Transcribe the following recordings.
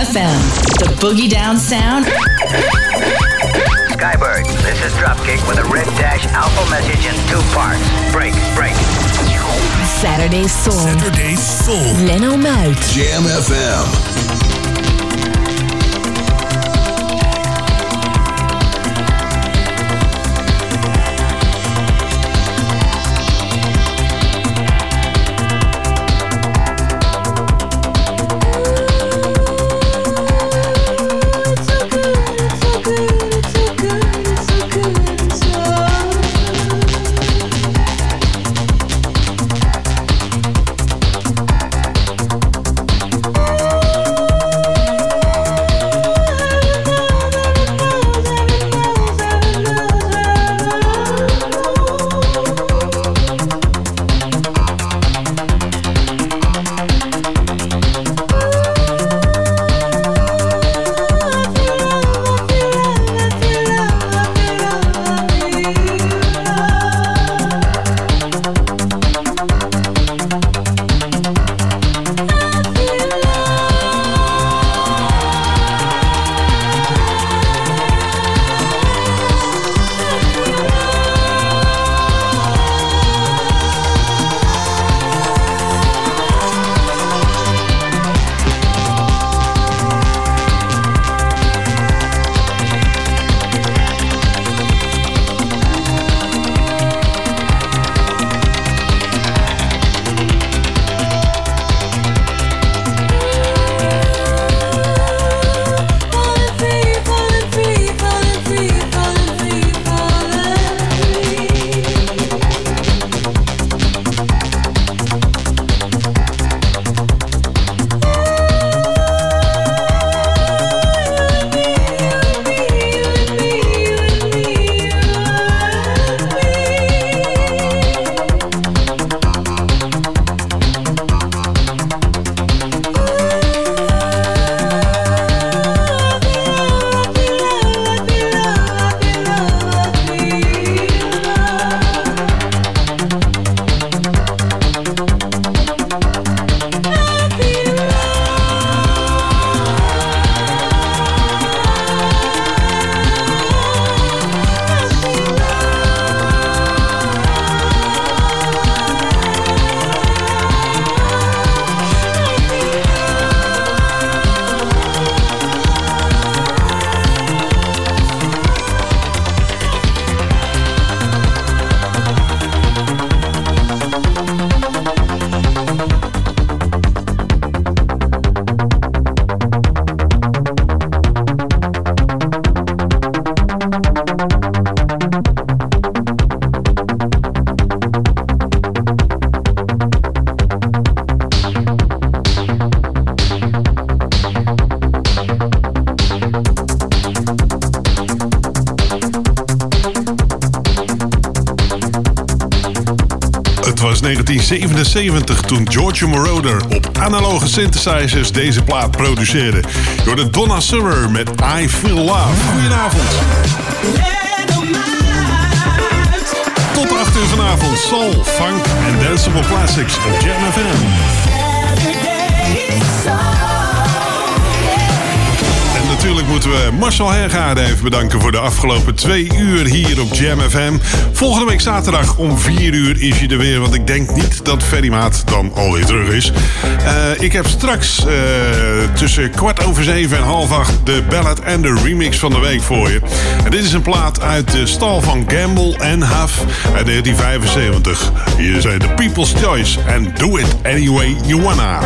FM, the boogie down sound. Skybird, this is Dropkick with a red dash alpha message in two parts. Break, break. Saturday Soul. Saturday Soul. Leno Muit. Jam FM. Was 1977 toen George Moroder op analoge synthesizers deze plaat produceerde. Door de Donna Summer met I Feel Love. Goedenavond. Tot 8 uur vanavond soul, funk en danceable classics op Jam FM. Natuurlijk moeten we Marcel Hergaarde even bedanken voor de afgelopen twee uur hier op Jam FM. Volgende week zaterdag om 4 uur is hij er weer, want ik denk niet dat Ferry Maat dan alweer terug is. Eh, ik heb straks eh, tussen kwart over zeven en half acht de ballad en de remix van de week voor je. En dit is een plaat uit de stal van Gamble en Huff uit 1975. Hier zijn de People's Choice en Do It Anyway You Wanna.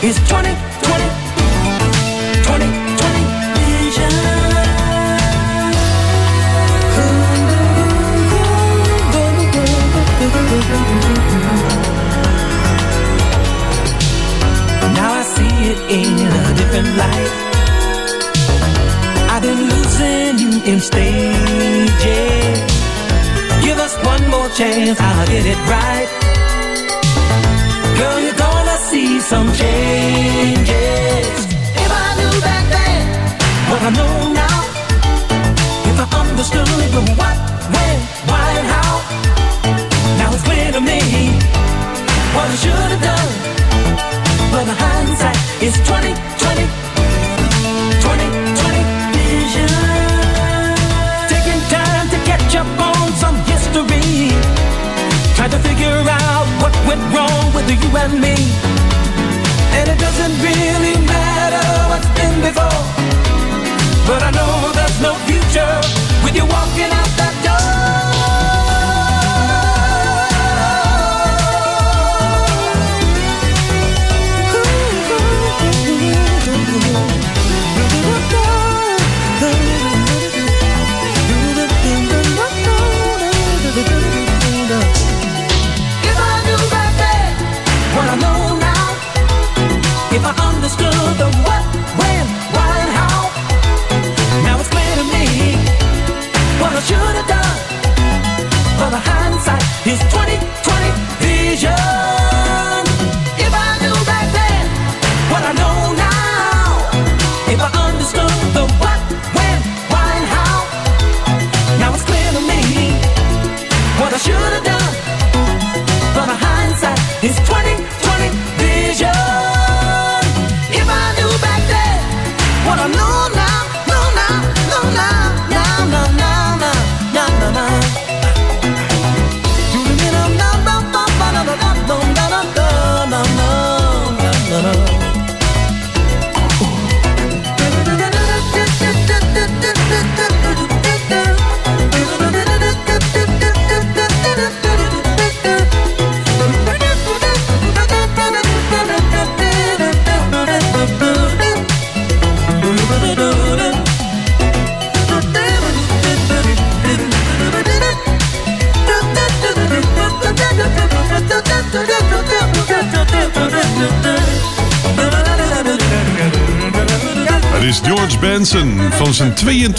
It's 20-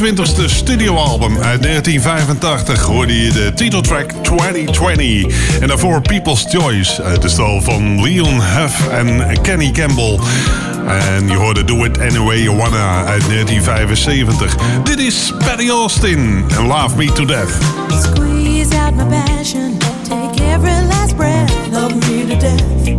20ste studioalbum uit 1985 hoorde je de titeltrack 2020. En daarvoor People's Choice uit de stal van Leon Huff en Kenny Campbell. En je hoorde Do It Anyway You Wanna uit 1975. Dit is Patty Austin en Love Me To Death. Squeeze out my passion, take every last breath, love me to death.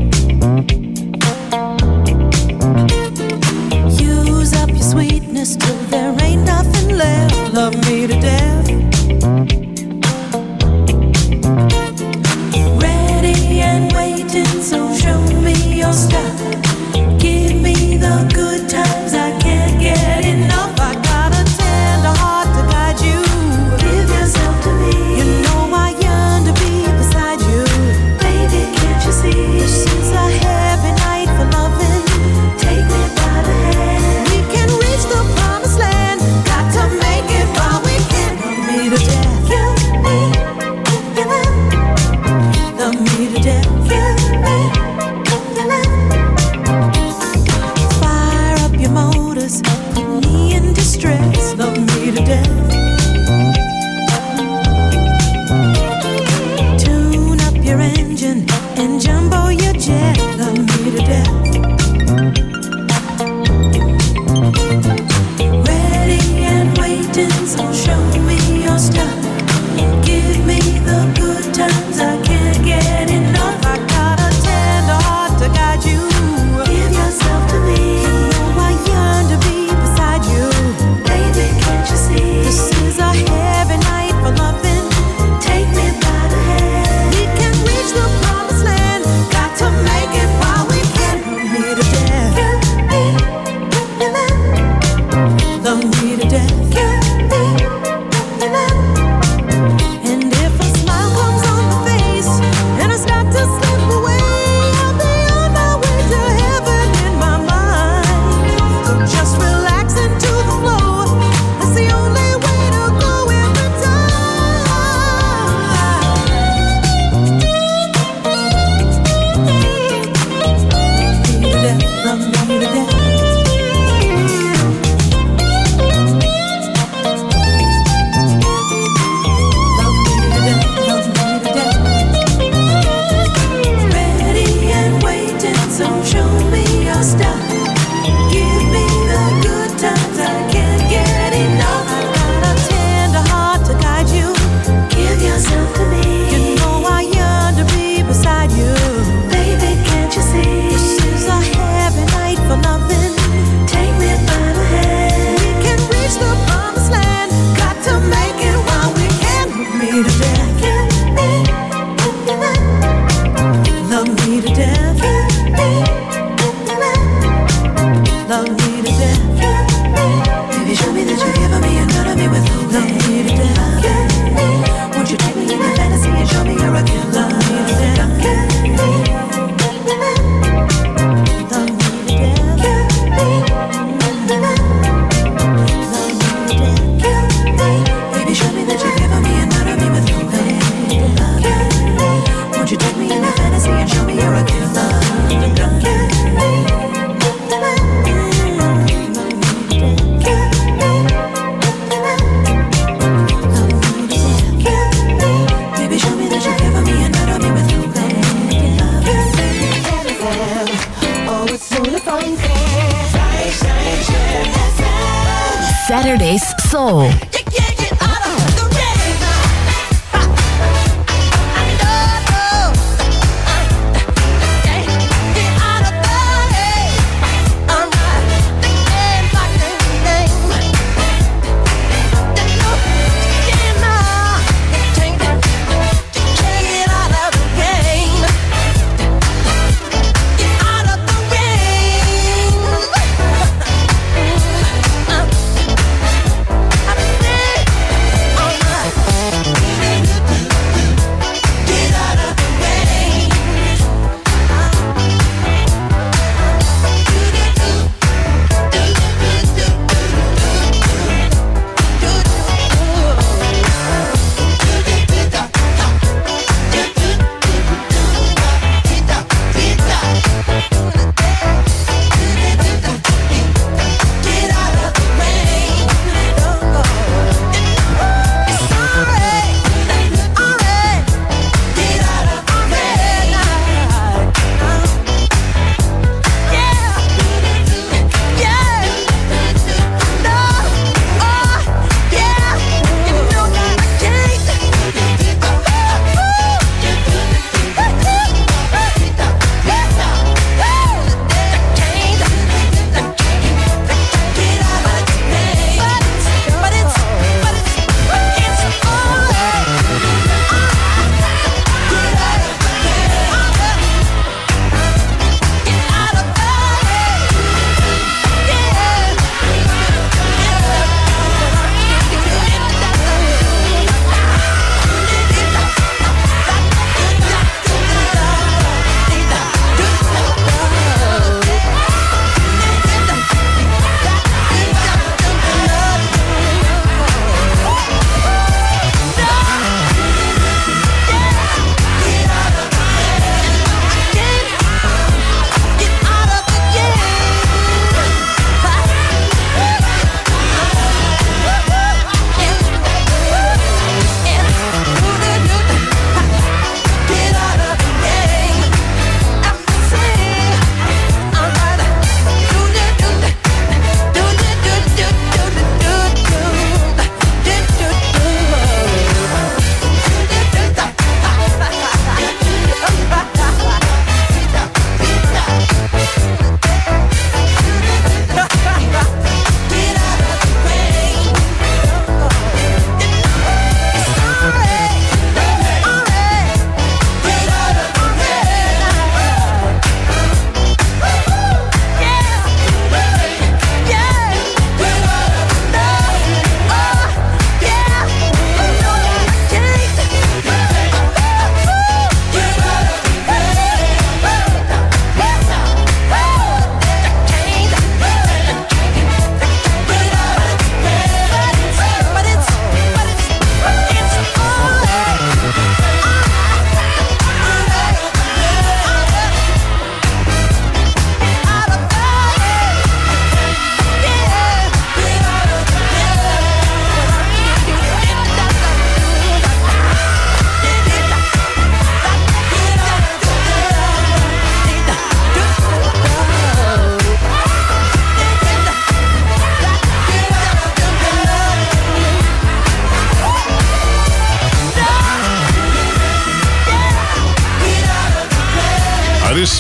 Saturdays Soul.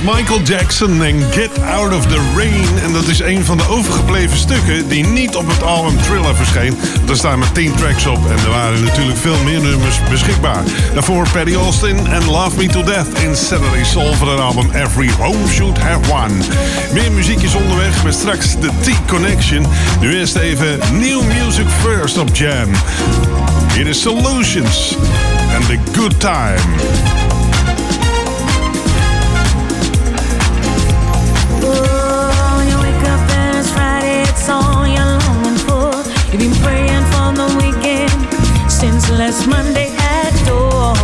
Michael Jackson en Get Out of the Rain. En dat is een van de overgebleven stukken die niet op het album Thriller verscheen. Er staan maar 10 tracks op en er waren natuurlijk veel meer nummers beschikbaar. Daarvoor Paddy Austin en Love Me to Death in Saturday Soul van het album Every Home Should Have One. Meer muziek is onderweg met straks de T-Connection. Nu eerst even New Music First op Jam. Hier is Solutions and The Good Time. last Monday at dawn.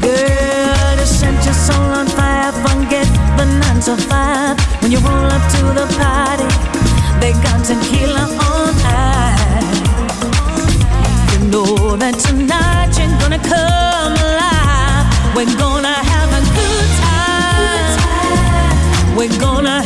Girl, you set your soul on fire, forget the nine to five. When you roll up to the party, they got tequila on ice. You know that tonight you're gonna come alive. We're gonna have a good time. We're gonna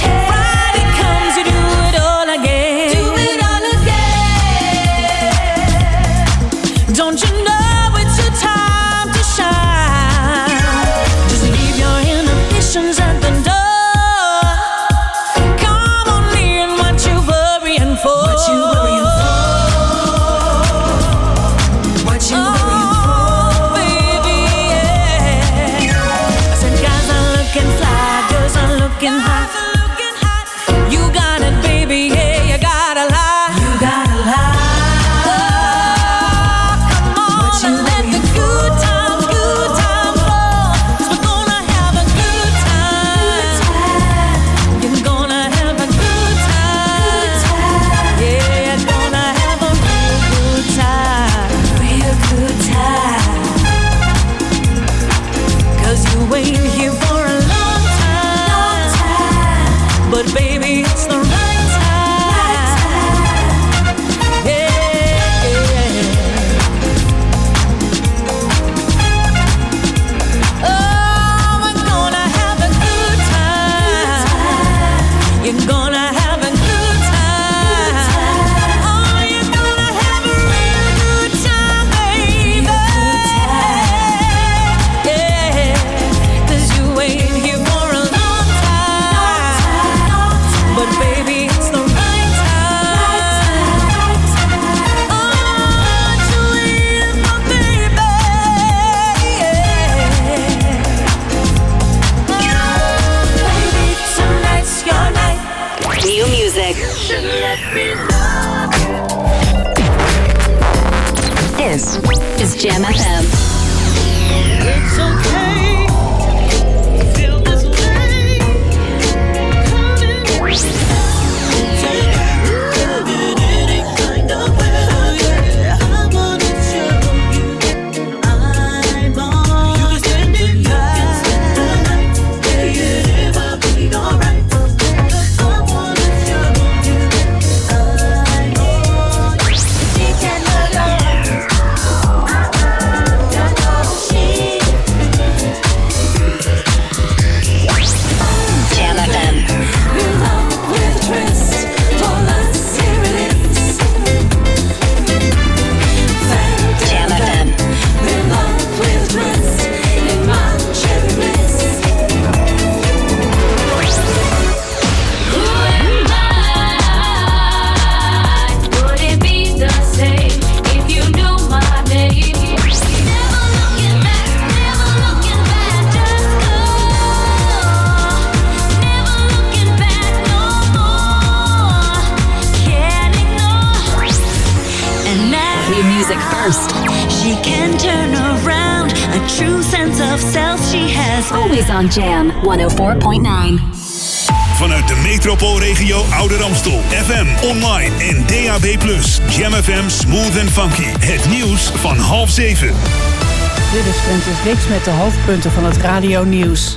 the van half zeven. Dit is Francis Rix met de hoofdpunten van het radio-nieuws.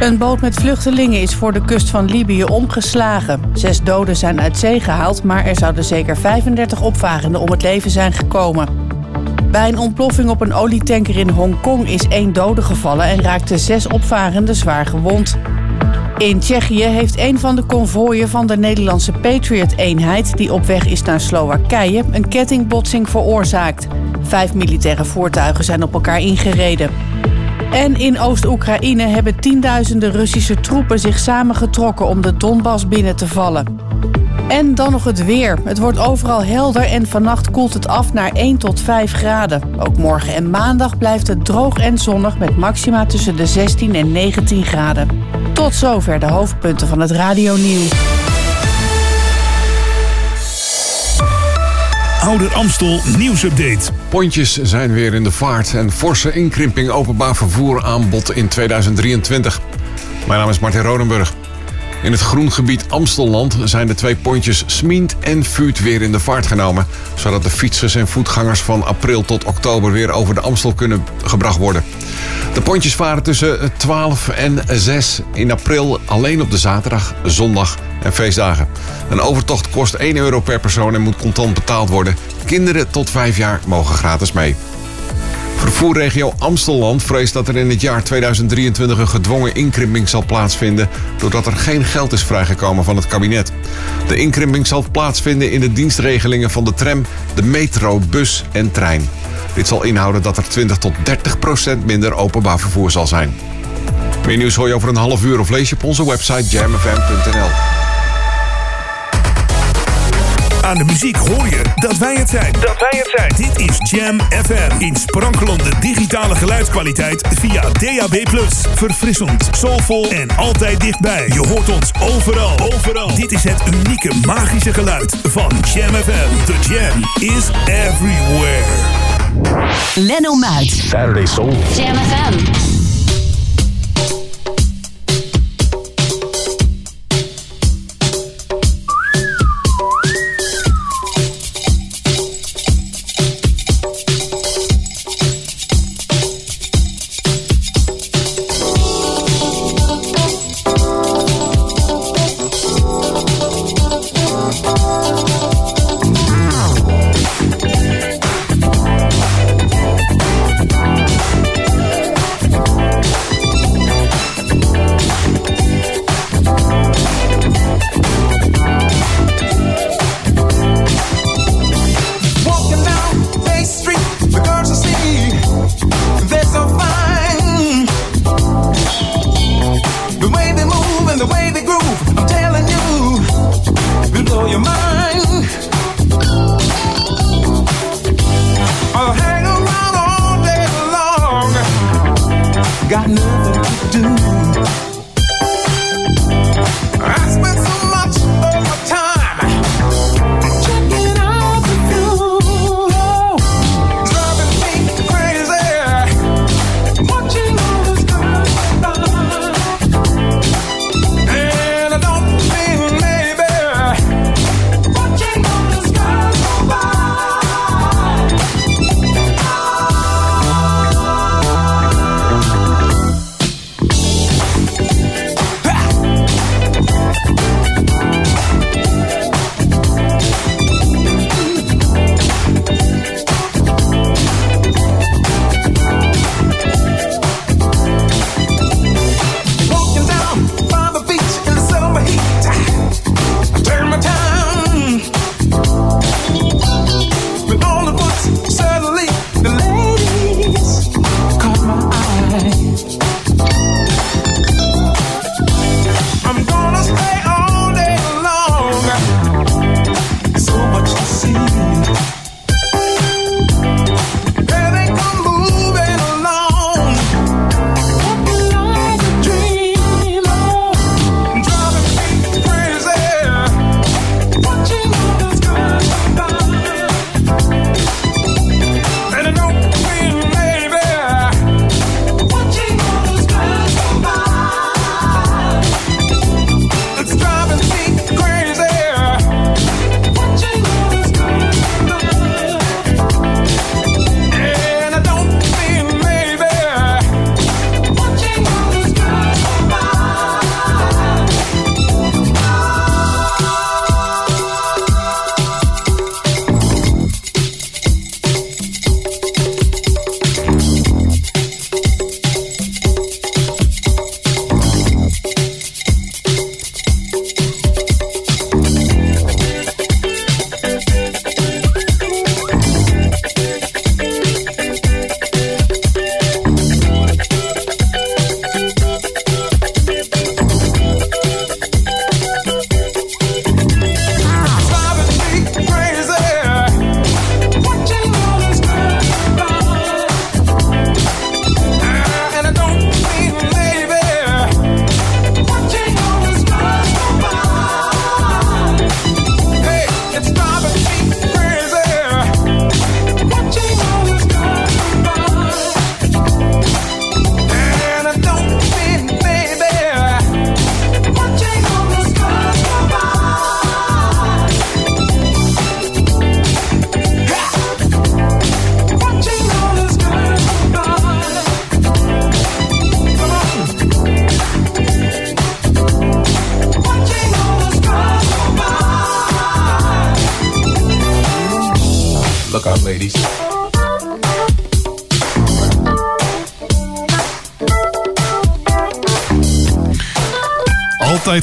Een boot met vluchtelingen is voor de kust van Libië omgeslagen. Zes doden zijn uit zee gehaald, maar er zouden zeker 35 opvarenden om het leven zijn gekomen. Bij een ontploffing op een olietanker in Hongkong is één dode gevallen en raakten zes opvarenden zwaar gewond. In Tsjechië heeft een van de konvooien van de Nederlandse Patriot-eenheid... die op weg is naar Slowakije, een kettingbotsing veroorzaakt. Vijf militaire voertuigen zijn op elkaar ingereden. En in Oost-Oekraïne hebben tienduizenden Russische troepen zich samengetrokken om de Donbass binnen te vallen. En dan nog het weer. Het wordt overal helder en vannacht koelt het af naar 1 tot 5 graden. Ook morgen en maandag blijft het droog en zonnig met maxima tussen de 16 en 19 graden. Tot zover de hoofdpunten van het radionieuws. Ouder Amstel nieuwsupdate. Pontjes zijn weer in de vaart en forse inkrimping openbaar vervoer aanbod in 2023. Mijn naam is Martin Rodenburg. In het groengebied Amstelland zijn de twee pontjes Smient en Vuut weer in de vaart genomen. Zodat de fietsers en voetgangers van april tot oktober weer over de Amstel kunnen gebracht worden. De pontjes varen tussen 12 en 6 in april alleen op de zaterdag, zondag en feestdagen. Een overtocht kost 1 euro per persoon en moet contant betaald worden. Kinderen tot 5 jaar mogen gratis mee. Vervoerregio Amstelland vreest dat er in het jaar 2023 een gedwongen inkrimping zal plaatsvinden doordat er geen geld is vrijgekomen van het kabinet. De inkrimping zal plaatsvinden in de dienstregelingen van de tram, de metro, bus en trein. Dit zal inhouden dat er 20 tot 30 procent minder openbaar vervoer zal zijn. Meer nieuws hoor je over een half uur of lees je op onze website jamfm.nl. Aan de muziek hoor je dat wij het zijn. Dat wij het zijn. Dit is Jam FM. In sprankelende digitale geluidskwaliteit via DAB+. Verfrissend, soulvol en altijd dichtbij. Je hoort ons overal. Overal. Dit is het unieke magische geluid van Jam FM. The Jam is everywhere. Menno Muid. Saturday Soul. Jam FM.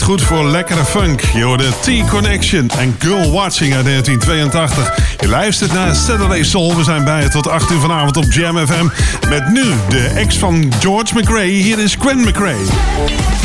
goed voor lekkere funk. Je hoorde T-Connection en Girl Watching uit 1982. Je luistert naar Saturday Sol. We zijn bij je tot 8 uur vanavond op Jam FM. Met nu de ex van George McRae. Hier is Gwen McRae.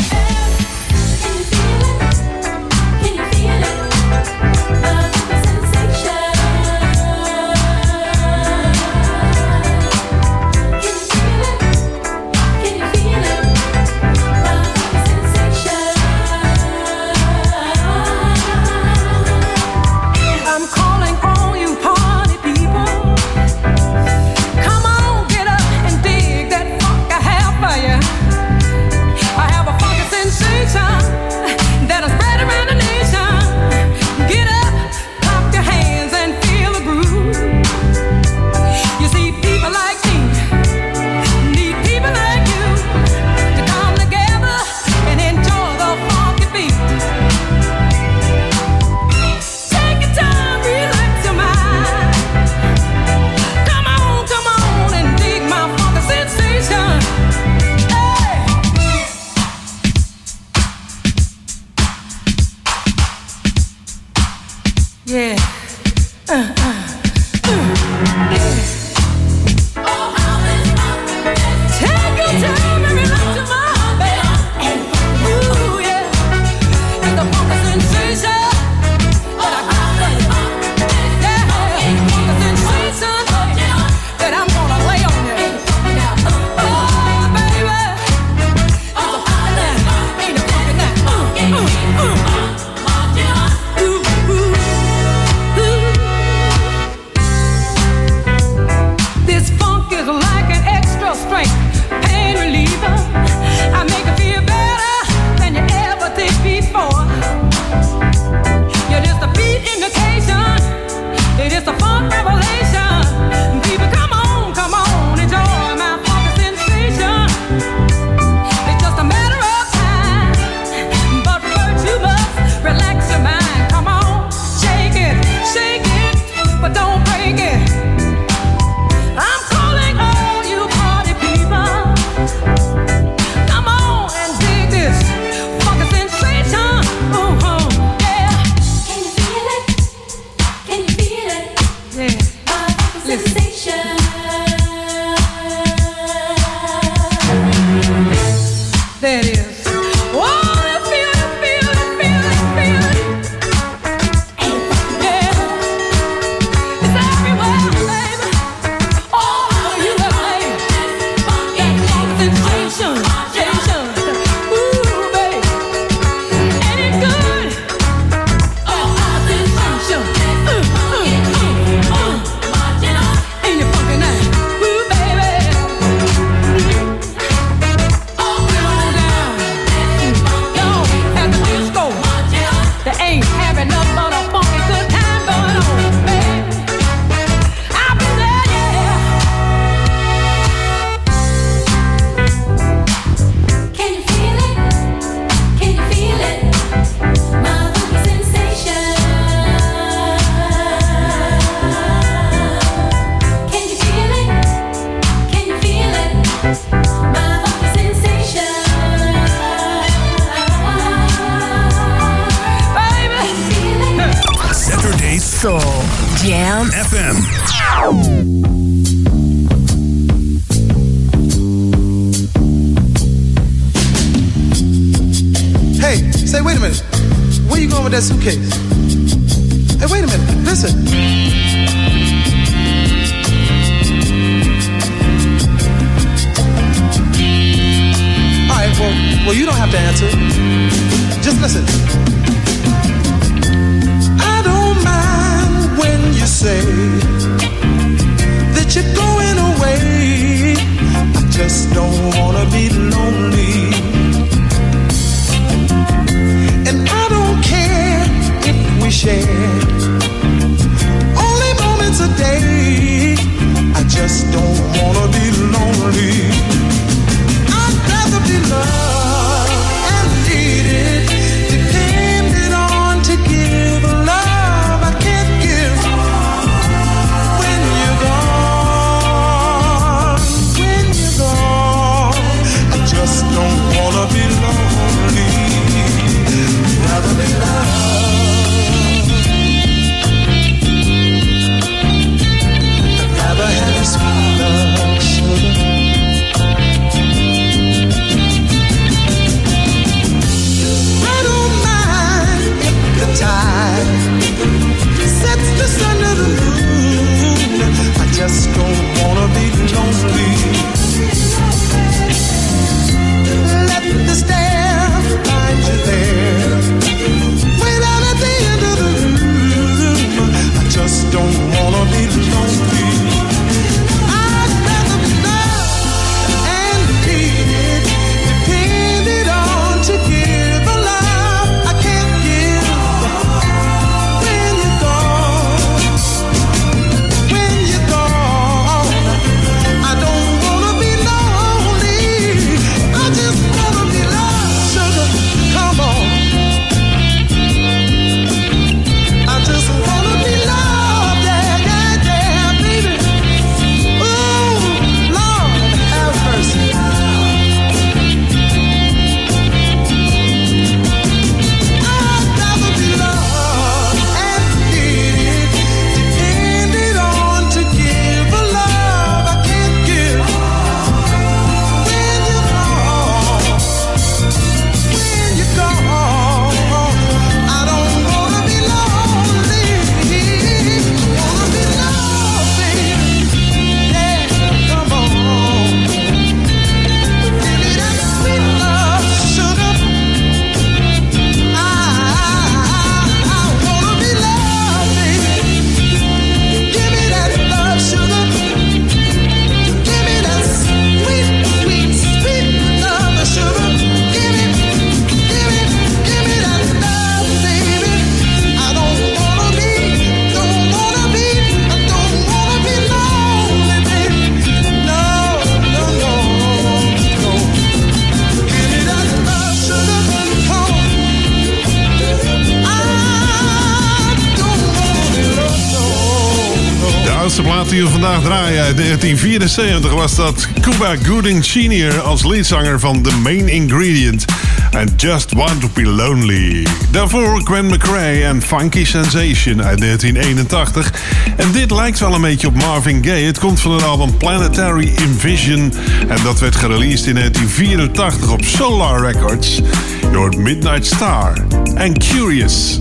Town FM. Hey, say, wait a minute. Where you going with that suitcase? Hey, wait a minute. Listen. All right, well, well, you don't have to answer. Just listen. say that you're going away. I just don't wanna be lonely. And I don't care if we share only moments a day. I just don't wanna be lonely. Eerste plaat die we vandaag draaien uit 1974 was dat Cuba Gooding Sr. als leadzanger van The Main Ingredient en Just Want to Be Lonely. Daarvoor Gwen McRae en Funky Sensation uit 1981. En dit lijkt wel een beetje op Marvin Gaye. Het komt van het album Planetary Invision en dat werd gereleased in 1984 op Solar Records door Midnight Star en Curious.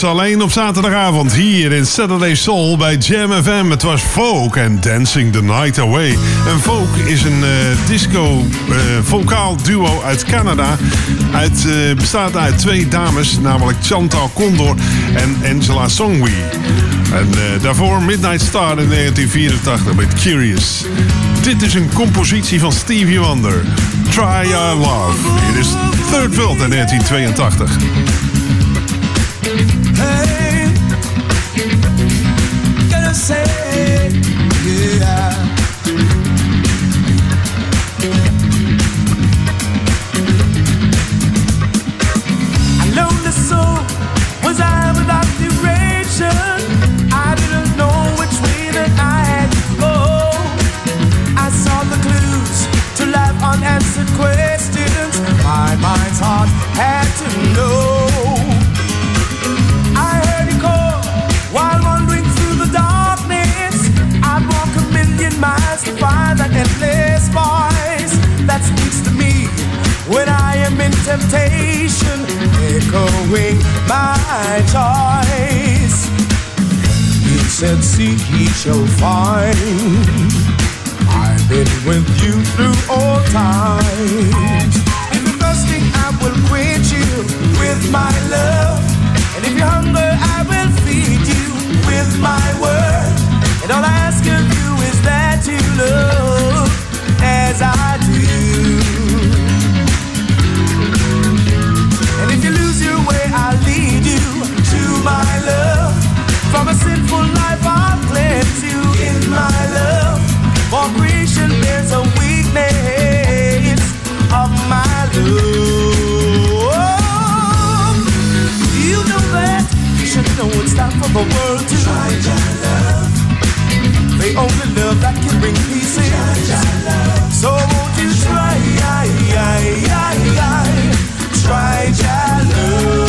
Ze alleen op zaterdagavond hier in Saturday Soul bij Jam FM. Het was Folk en Dancing the Night Away. En Folk is een eh, disco eh, duo uit Canada. Het eh, bestaat uit twee dames, namelijk Chantal Condor en Angela Songwe. En daarvoor Midnight Star in 1984 met Curious. Dit is een compositie van Stevie Wonder. Try Your Love. Hier is Third World in 1982. Questions. My mind's heart temptation, echoing my choice. He said, Seek, ye shall find. I've been with you through all times. If you're thirsting, I will quench you with my love. And if you're hungry, I will feed you with my word. And all I ask of you is that you love From a sinful life, I'll cleanse you in my love. For creation bears a weakness of my love. You know that you should know it's time for the world to try your love. The only love that can bring peace in. So won't you try, try your love,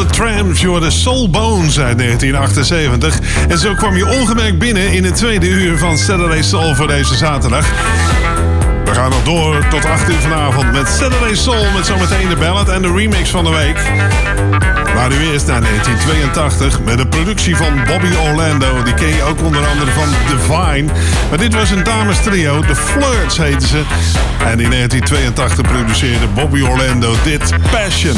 de tram joh, de Soul Bones uit 1978. En zo kwam je ongemerkt binnen in het tweede uur van Saturday Soul voor deze zaterdag. We gaan nog door tot 8 uur vanavond met Saturday Soul... met zometeen de ballad en de remix van de week. Maar nu eerst naar 1982 met een productie van Bobby Orlando. Die ken je ook onder andere van Divine. Maar dit was een dames trio, de Flirts heten ze. En in 1982 produceerde Bobby Orlando dit Passion.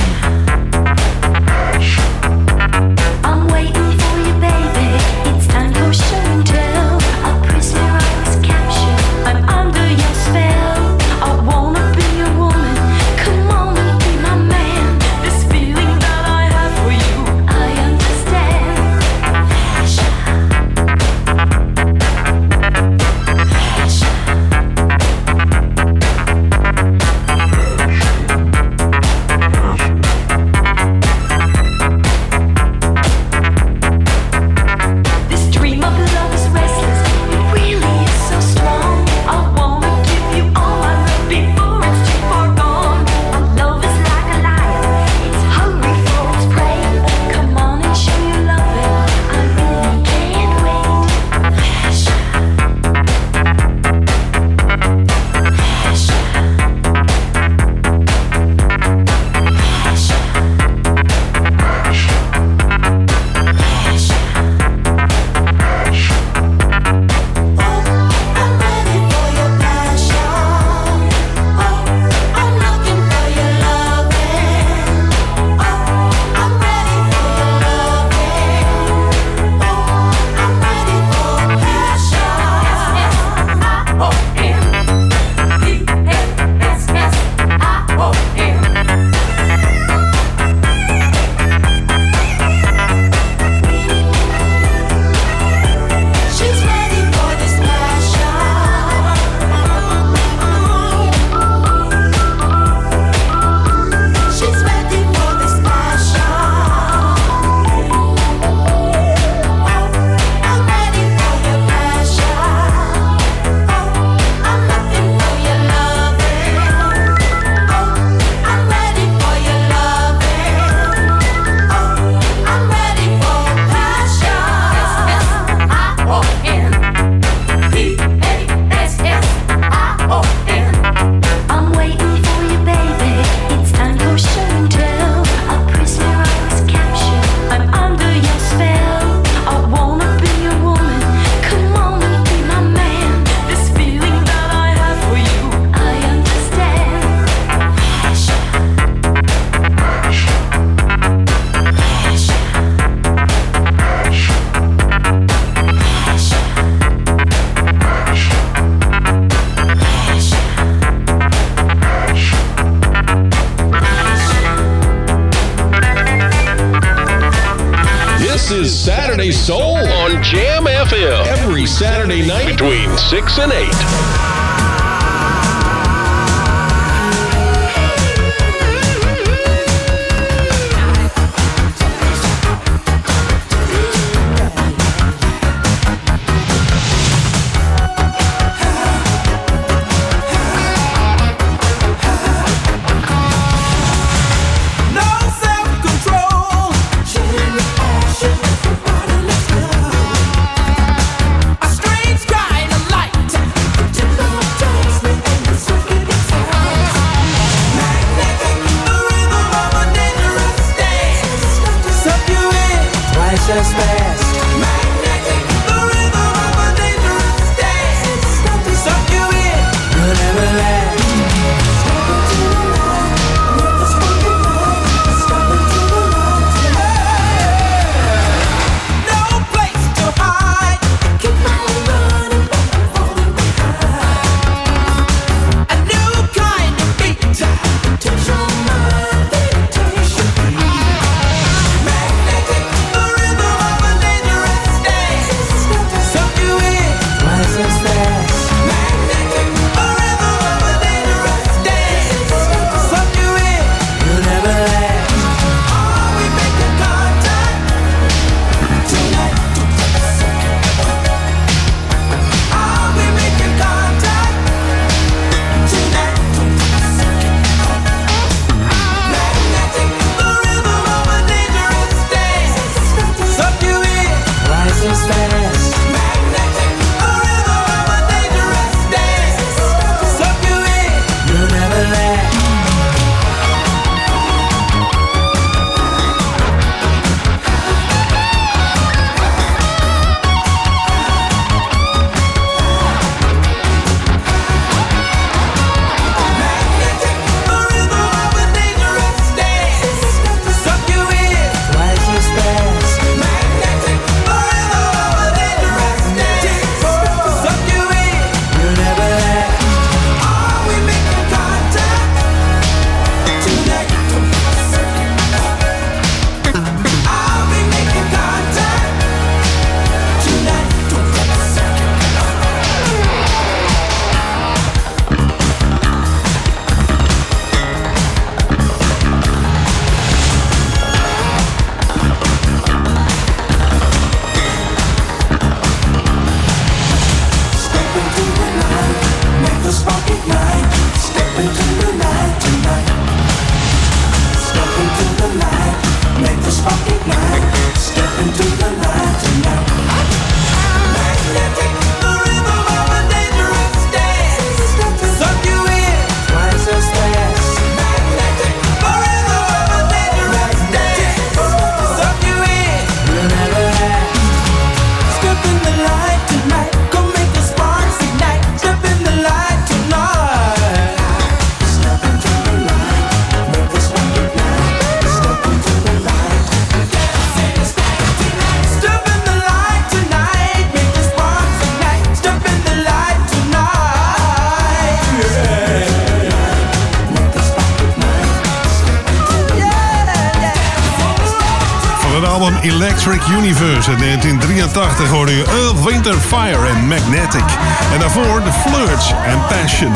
80 hoorde je Winter Fire en Magnetic. En daarvoor The Flirts en Passion.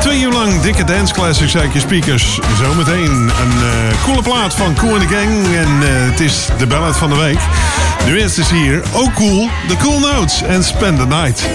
Twee uur lang dikke dance classics uit je speakers. Zometeen een eh, coole plaat van Cool and the Gang. En eh, het is de ballad van de week. Nu eerst is hier, ook cool, The Cool Notes en Spend the Night.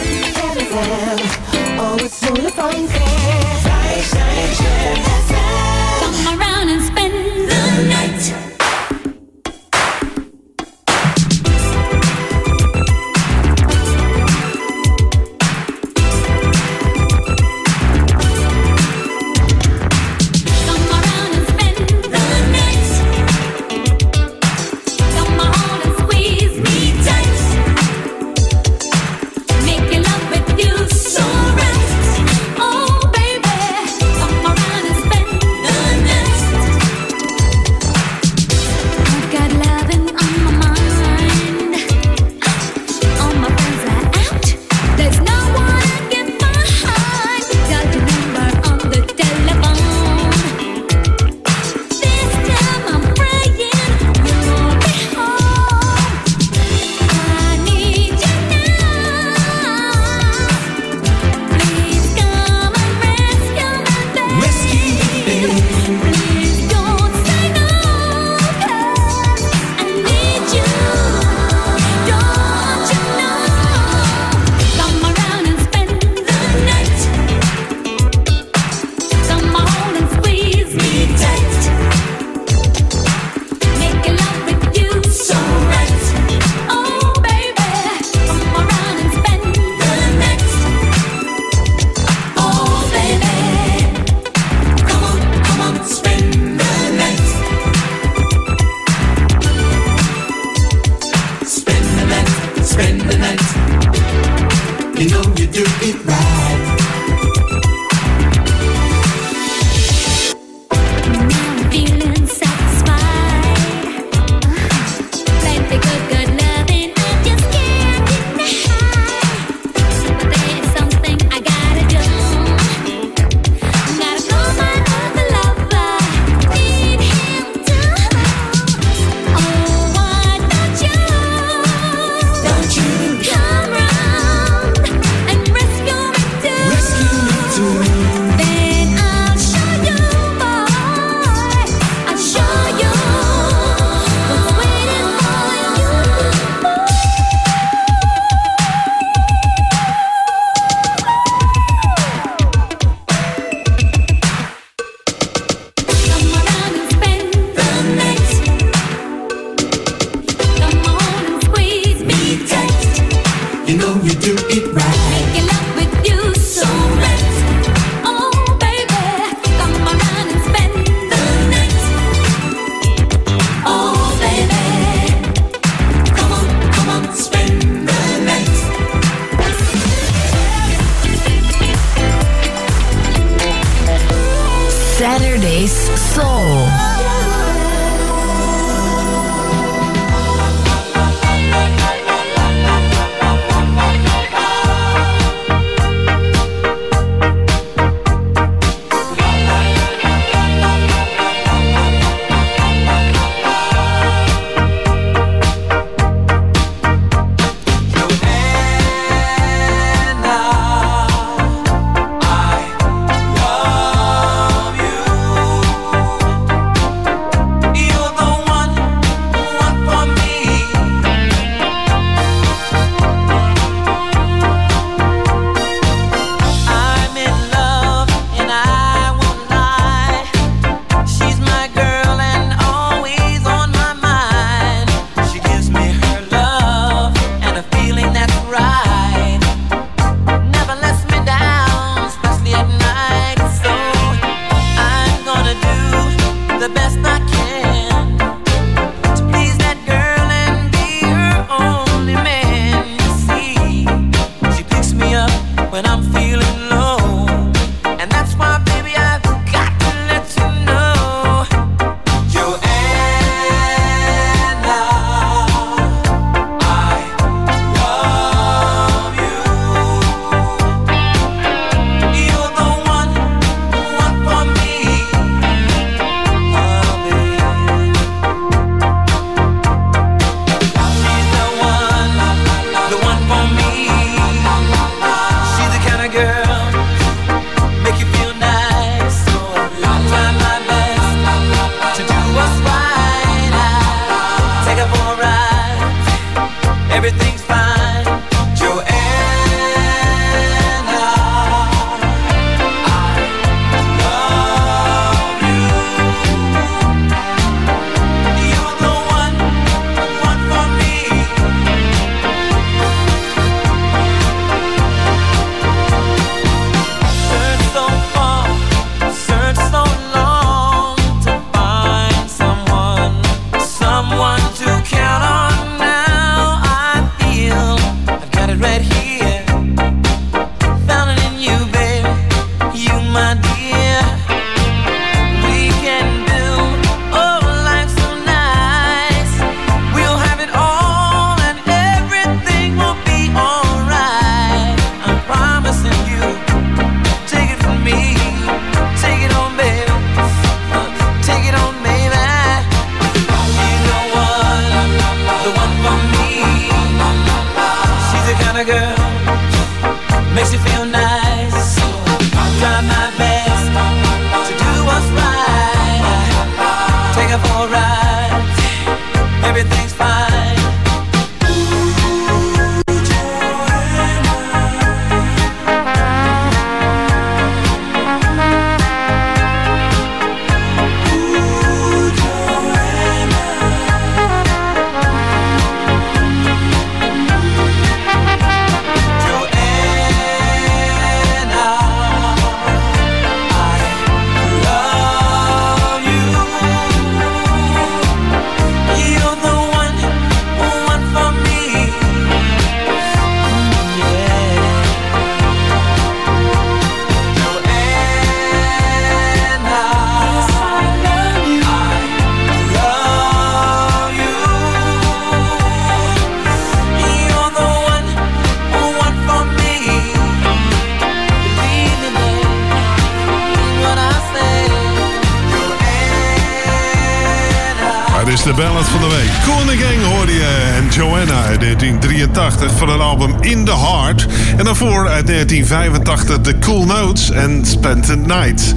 In the Heart. En daarvoor uit 1985 The Cool Notes en Spent the Night.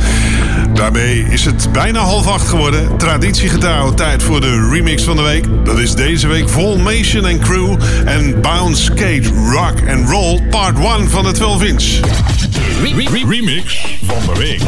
Daarmee is het bijna half acht geworden. Traditiegetrouw, tijd voor de remix van de week. Dat is deze week Volmation and Crew en Bounce Skate Rock and Roll Part 1 van de 12 inch. Remix van de week.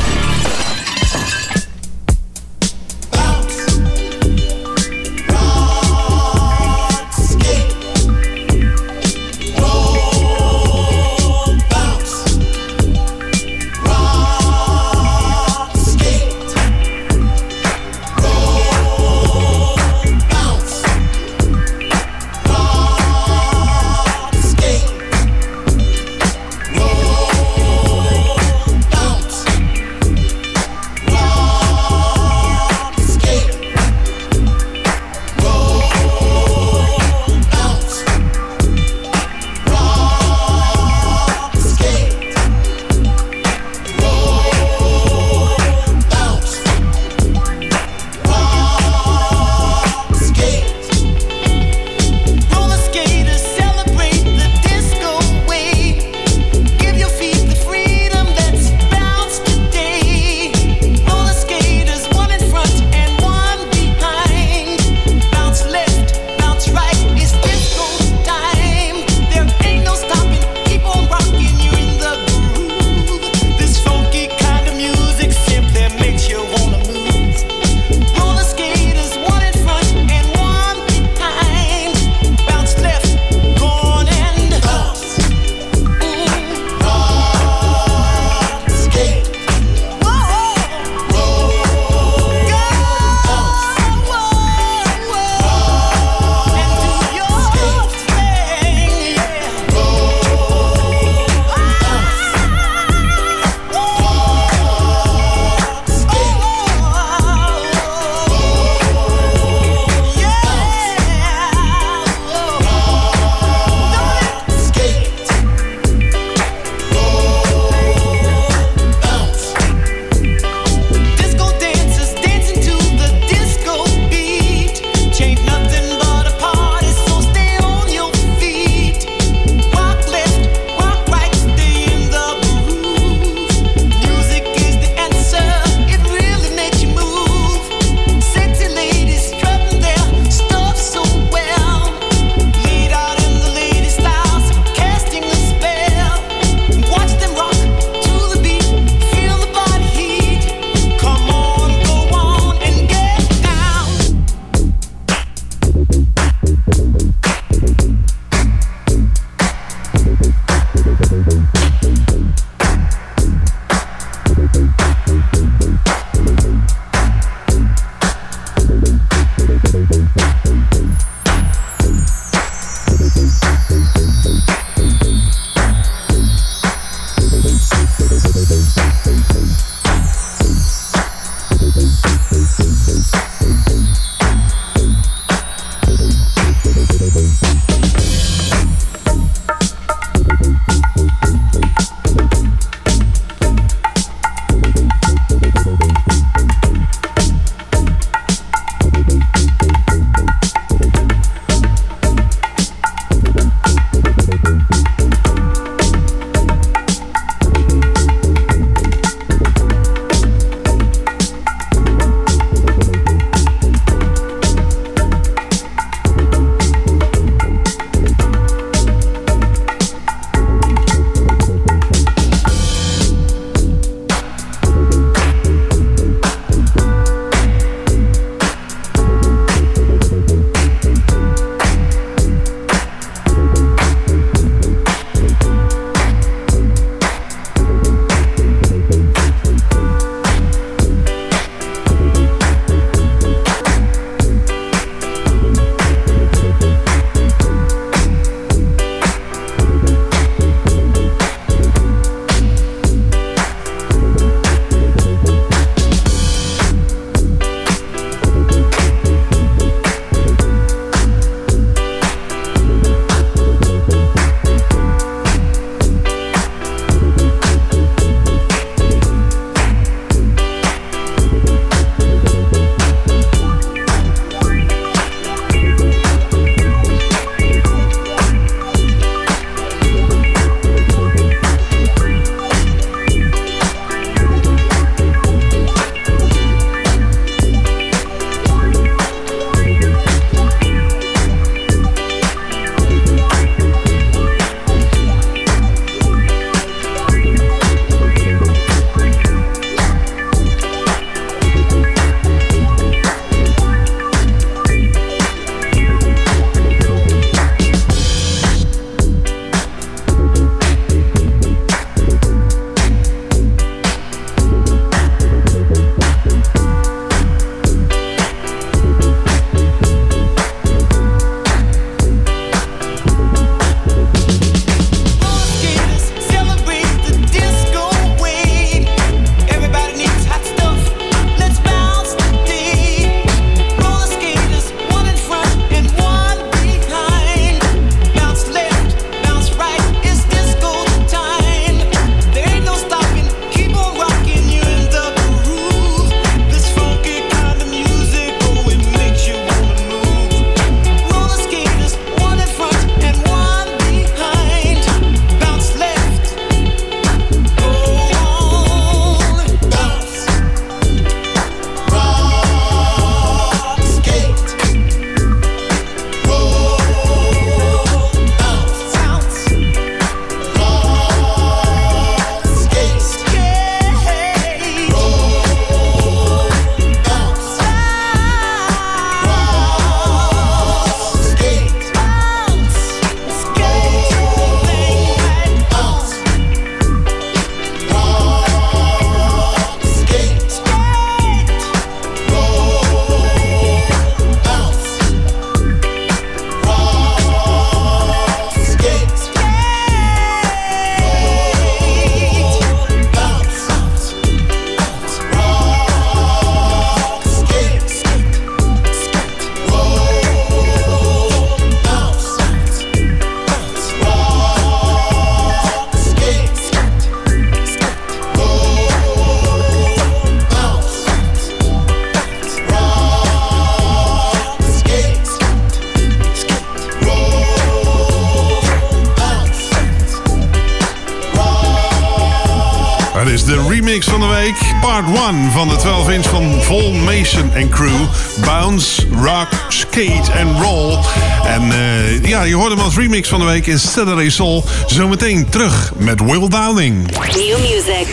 Week in Saturday Soul. Zometeen terug met Will Downing. New music.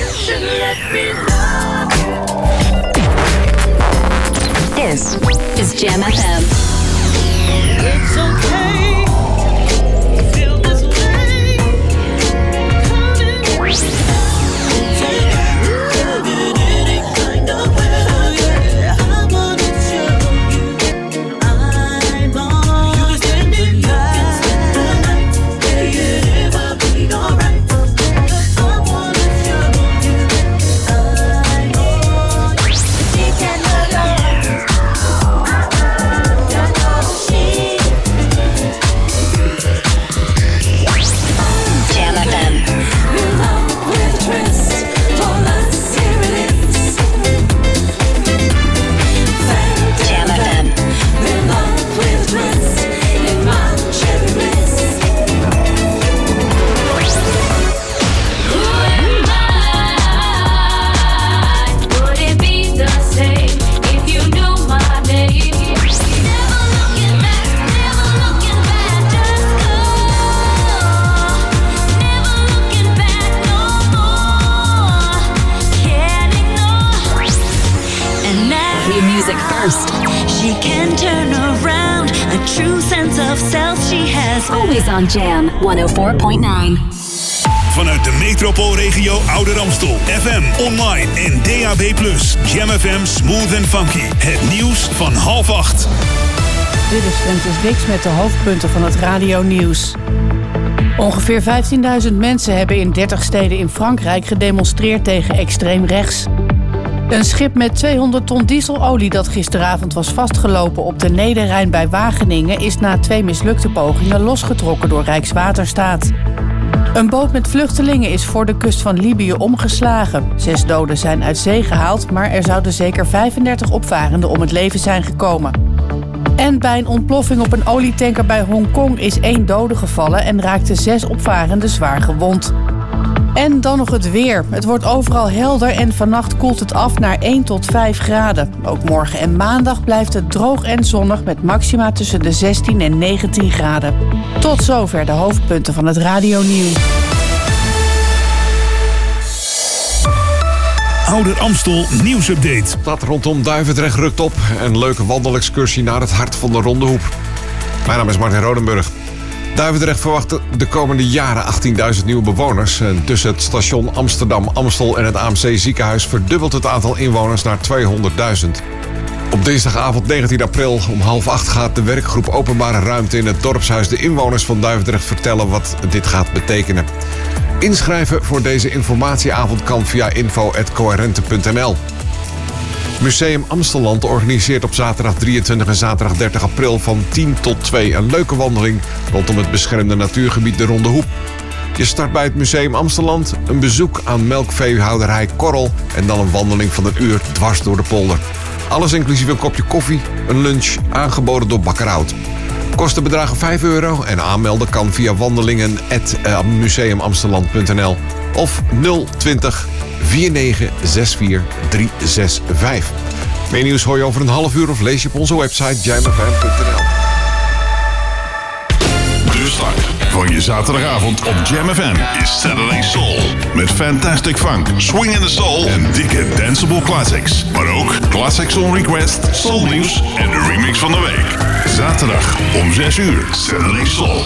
This is Jam FM. Met de hoofdpunten van het radio-nieuws. Ongeveer 15.000 mensen hebben in 30 steden in Frankrijk gedemonstreerd tegen extreem rechts. Een schip met 200 ton dieselolie dat gisteravond was vastgelopen op de Nederrijn bij Wageningen is na twee mislukte pogingen losgetrokken door Rijkswaterstaat. Een boot met vluchtelingen is voor de kust van Libië omgeslagen. Zes doden zijn uit zee gehaald, maar er zouden zeker 35 opvarenden om het leven zijn gekomen. En bij een ontploffing op een olietanker bij Hongkong is één dode gevallen en raakten zes opvarenden zwaar gewond. En dan nog het weer. Het wordt overal helder en vannacht koelt het af naar 1 tot 5 graden. Ook morgen en maandag blijft het droog en zonnig met maxima tussen de 16 en 19 graden. Tot zover de hoofdpunten van het radionieuws. Ouder Amstel nieuwsupdate. Stad rondom Duivendrecht rukt op. Een leuke wandelexcursie naar het hart van de Ronde Hoep. Mijn naam is Martin Rodenburg. Duivendrecht verwacht de komende jaren 18.000 nieuwe bewoners. En tussen het station Amsterdam, Amstel en het AMC ziekenhuis verdubbelt het aantal inwoners naar 200.000. Op dinsdagavond 19 april om half acht gaat de werkgroep Openbare Ruimte in het dorpshuis de inwoners van Duivendrecht vertellen wat dit gaat betekenen. Inschrijven voor deze informatieavond kan via info.coherente.nl. Museum Amstelland organiseert op zaterdag 23 en zaterdag 30 april van 10 tot 2 een leuke wandeling rondom het beschermde natuurgebied de Ronde Hoep. Je start bij het Museum Amstelland, een bezoek aan melkveehouderij Korrel en dan een wandeling van een uur dwars door de polder. Alles inclusief een kopje koffie, een lunch, aangeboden door Bakkerhout. Kosten bedragen 5 euro en aanmelden kan via wandelingen.museumamstelland.nl of 020 4964 365. Meer nieuws hoor je over een half uur of lees je op onze website jamfm.nl. van je zaterdagavond op Jam FM is Saturday Soul. Met fantastic funk, swing in the soul en dikke danceable classics. Maar ook classics on request, soul nieuws en de remix van de week. Zaterdag om 6 uur, Saturday Soul.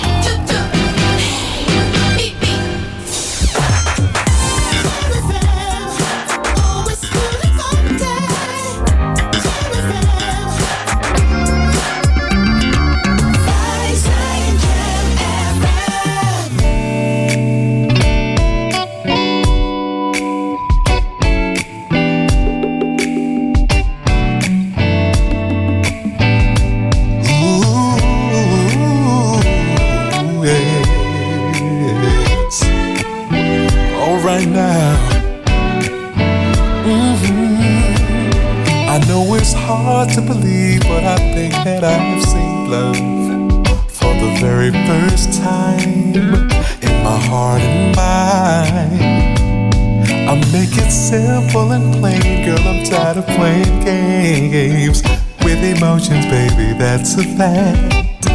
a fact.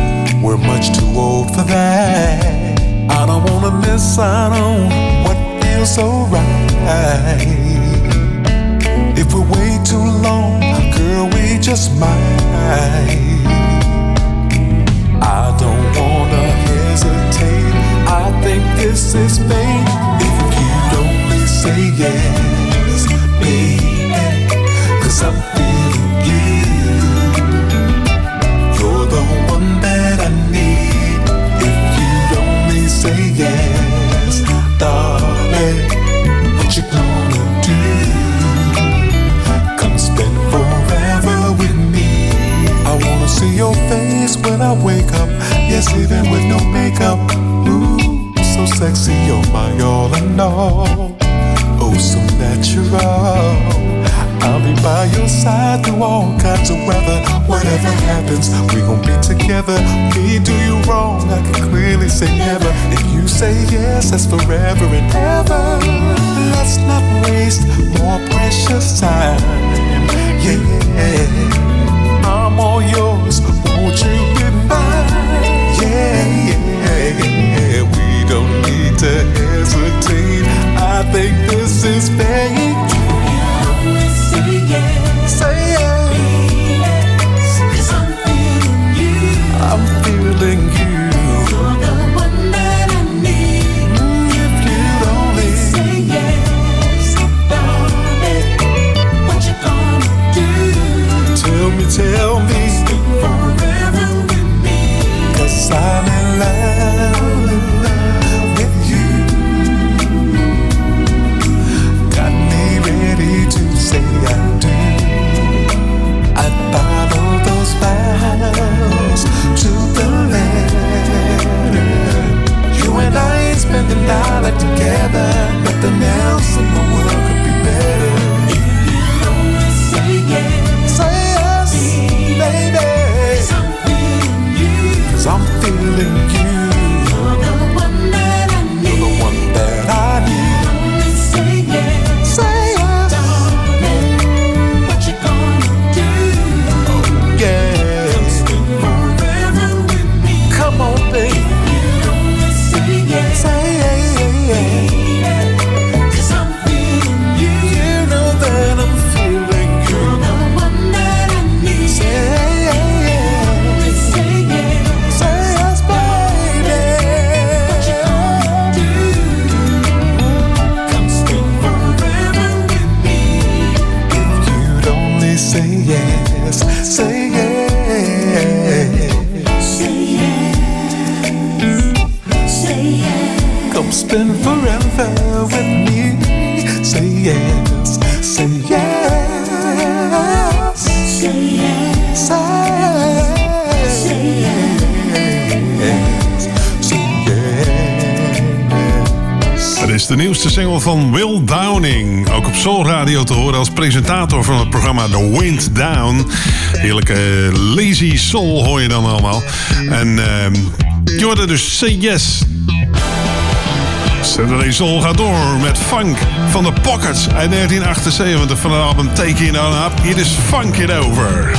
We're much too old for that. I don't wanna miss out on what feels so right. van Will Downing. Ook op Soul Radio te horen als presentator van het programma The Wind Down. Heerlijke lazy soul hoor je dan allemaal. En uh, je hoorde dus Say Yes. Saturday Soul gaat door met Funk van de Pockets uit 1978 van het album Take It On Up. Hier is Funk It Over.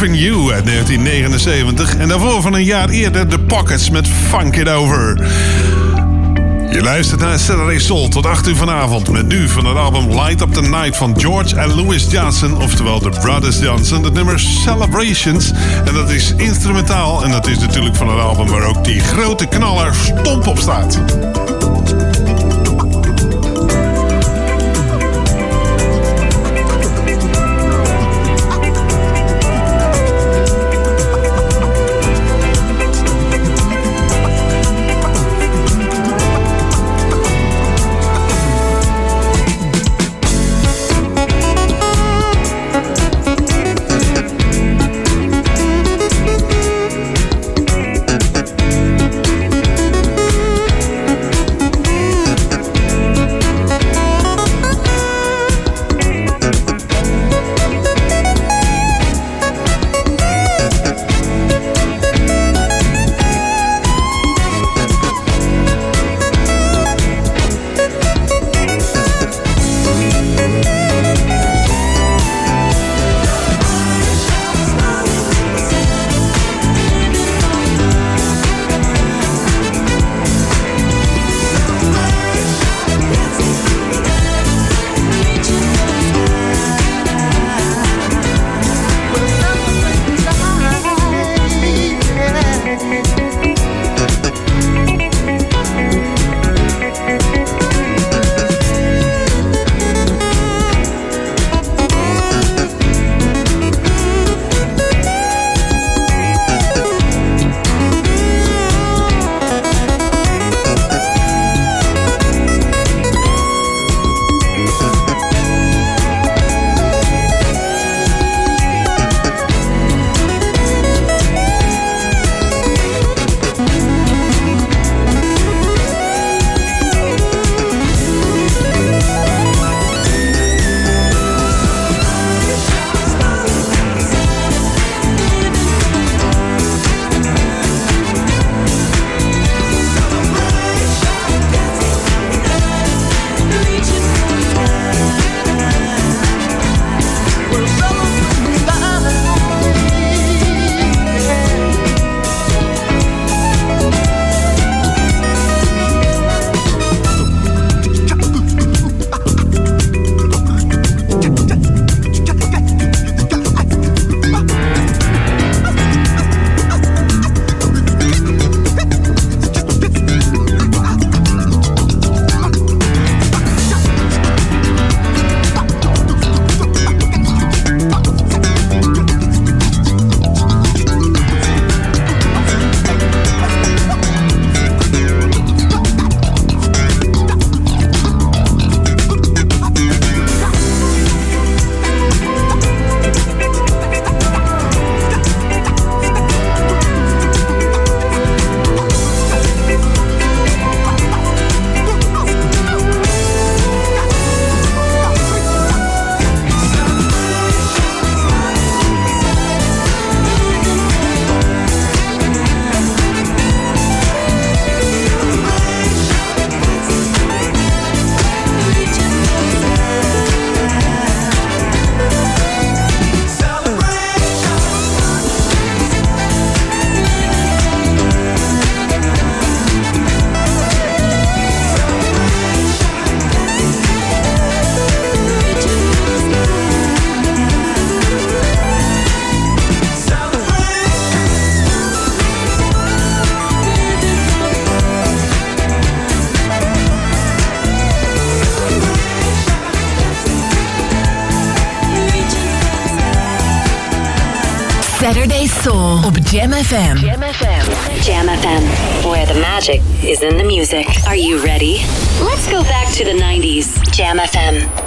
Grooving You uit 1979. En daarvoor van een jaar eerder The Pockets met Funk It Over. Je luistert naar Saturday Soul tot 8 uur vanavond. Met nu van het album Light Up the Night van George en Louis Johnson. Oftewel de Brothers Johnson. Het nummer Celebrations. En dat is instrumentaal. En dat is natuurlijk van het album waar ook die grote knaller stomp op staat. Jam FM. Jam FM. Jam FM, where the magic is in the music. Are you ready? Let's go back to the 90s. Jam FM.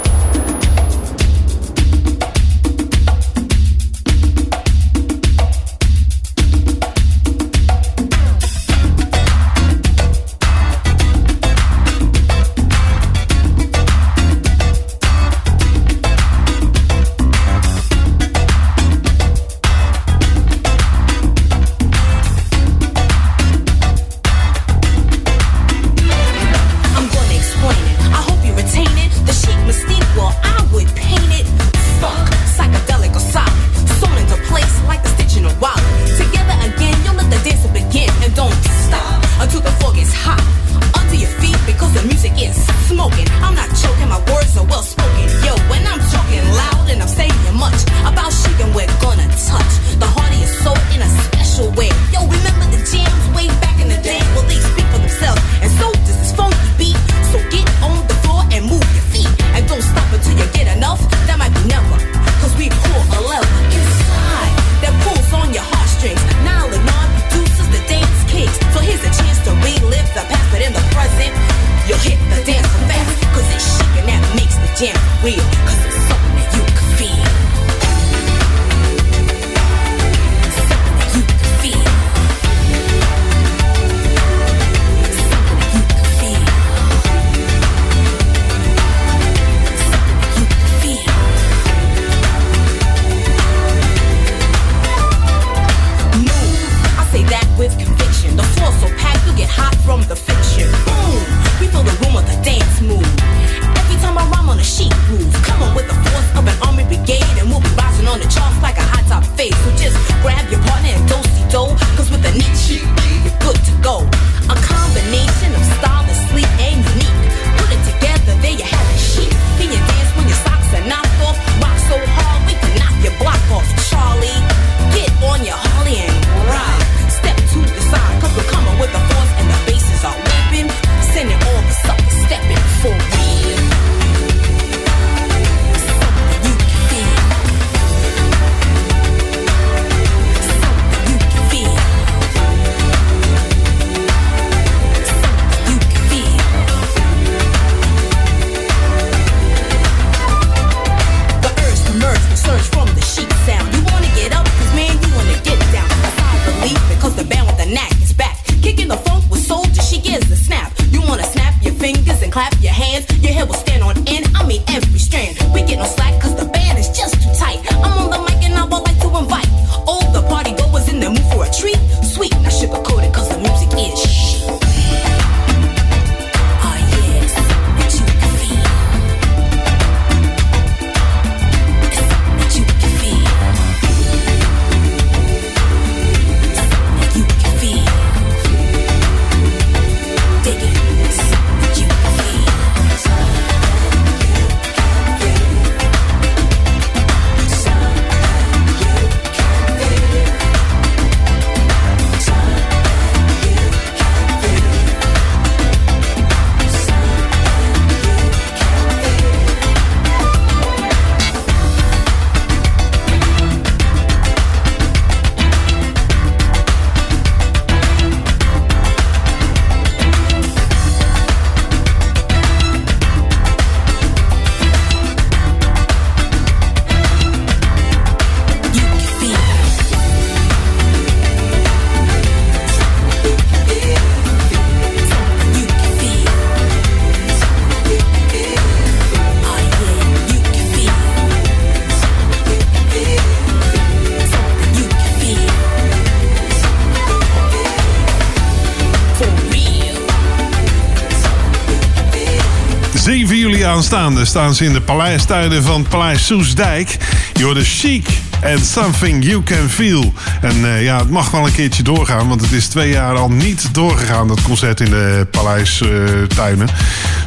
Aanstaande staan ze in de paleistuinen van Paleis Soesdijk. Je hoort de chic and something you can feel. En eh, ja, het mag wel een keertje doorgaan, want het is twee jaar al niet doorgegaan, dat concert in de paleistuinen.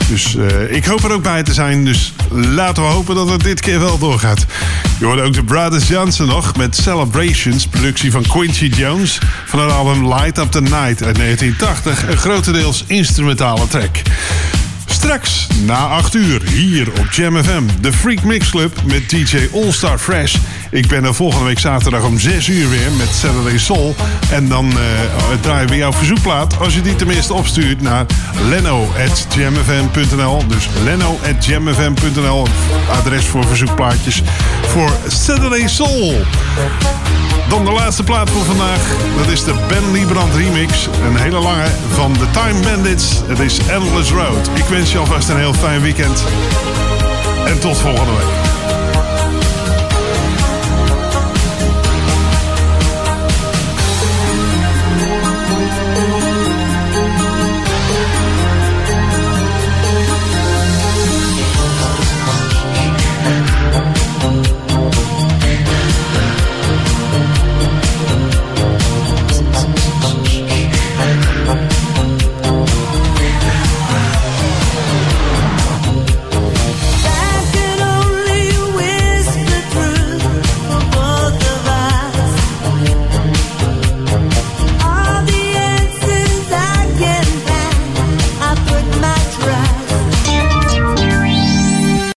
dus eh, ik hoop er ook bij te zijn, dus laten we hopen dat het dit keer wel doorgaat. Je hoorde ook de Brothers Johnson nog met Celebrations, productie van Quincy Jones van het album Light Up the Night uit 1980. Een grotendeels instrumentale track. Straks na 8 uur hier op Jam FM, de Freak Mix Club met DJ All Star Fresh. Ik ben er volgende week zaterdag om 6 uur weer met Saturday Soul. En dan eh, draaien we jouw verzoekplaat als je die tenminste opstuurt naar leno.jamfm.nl. Dus leno.jamfm.nl, adres voor verzoekplaatjes voor Saturday Soul. Dan de laatste plaat voor vandaag. Dat is de Ben Liebrand remix. Een hele lange van The Time Bandits. Het is Endless Road. Ik wens je alvast een heel fijn weekend. En tot volgende week.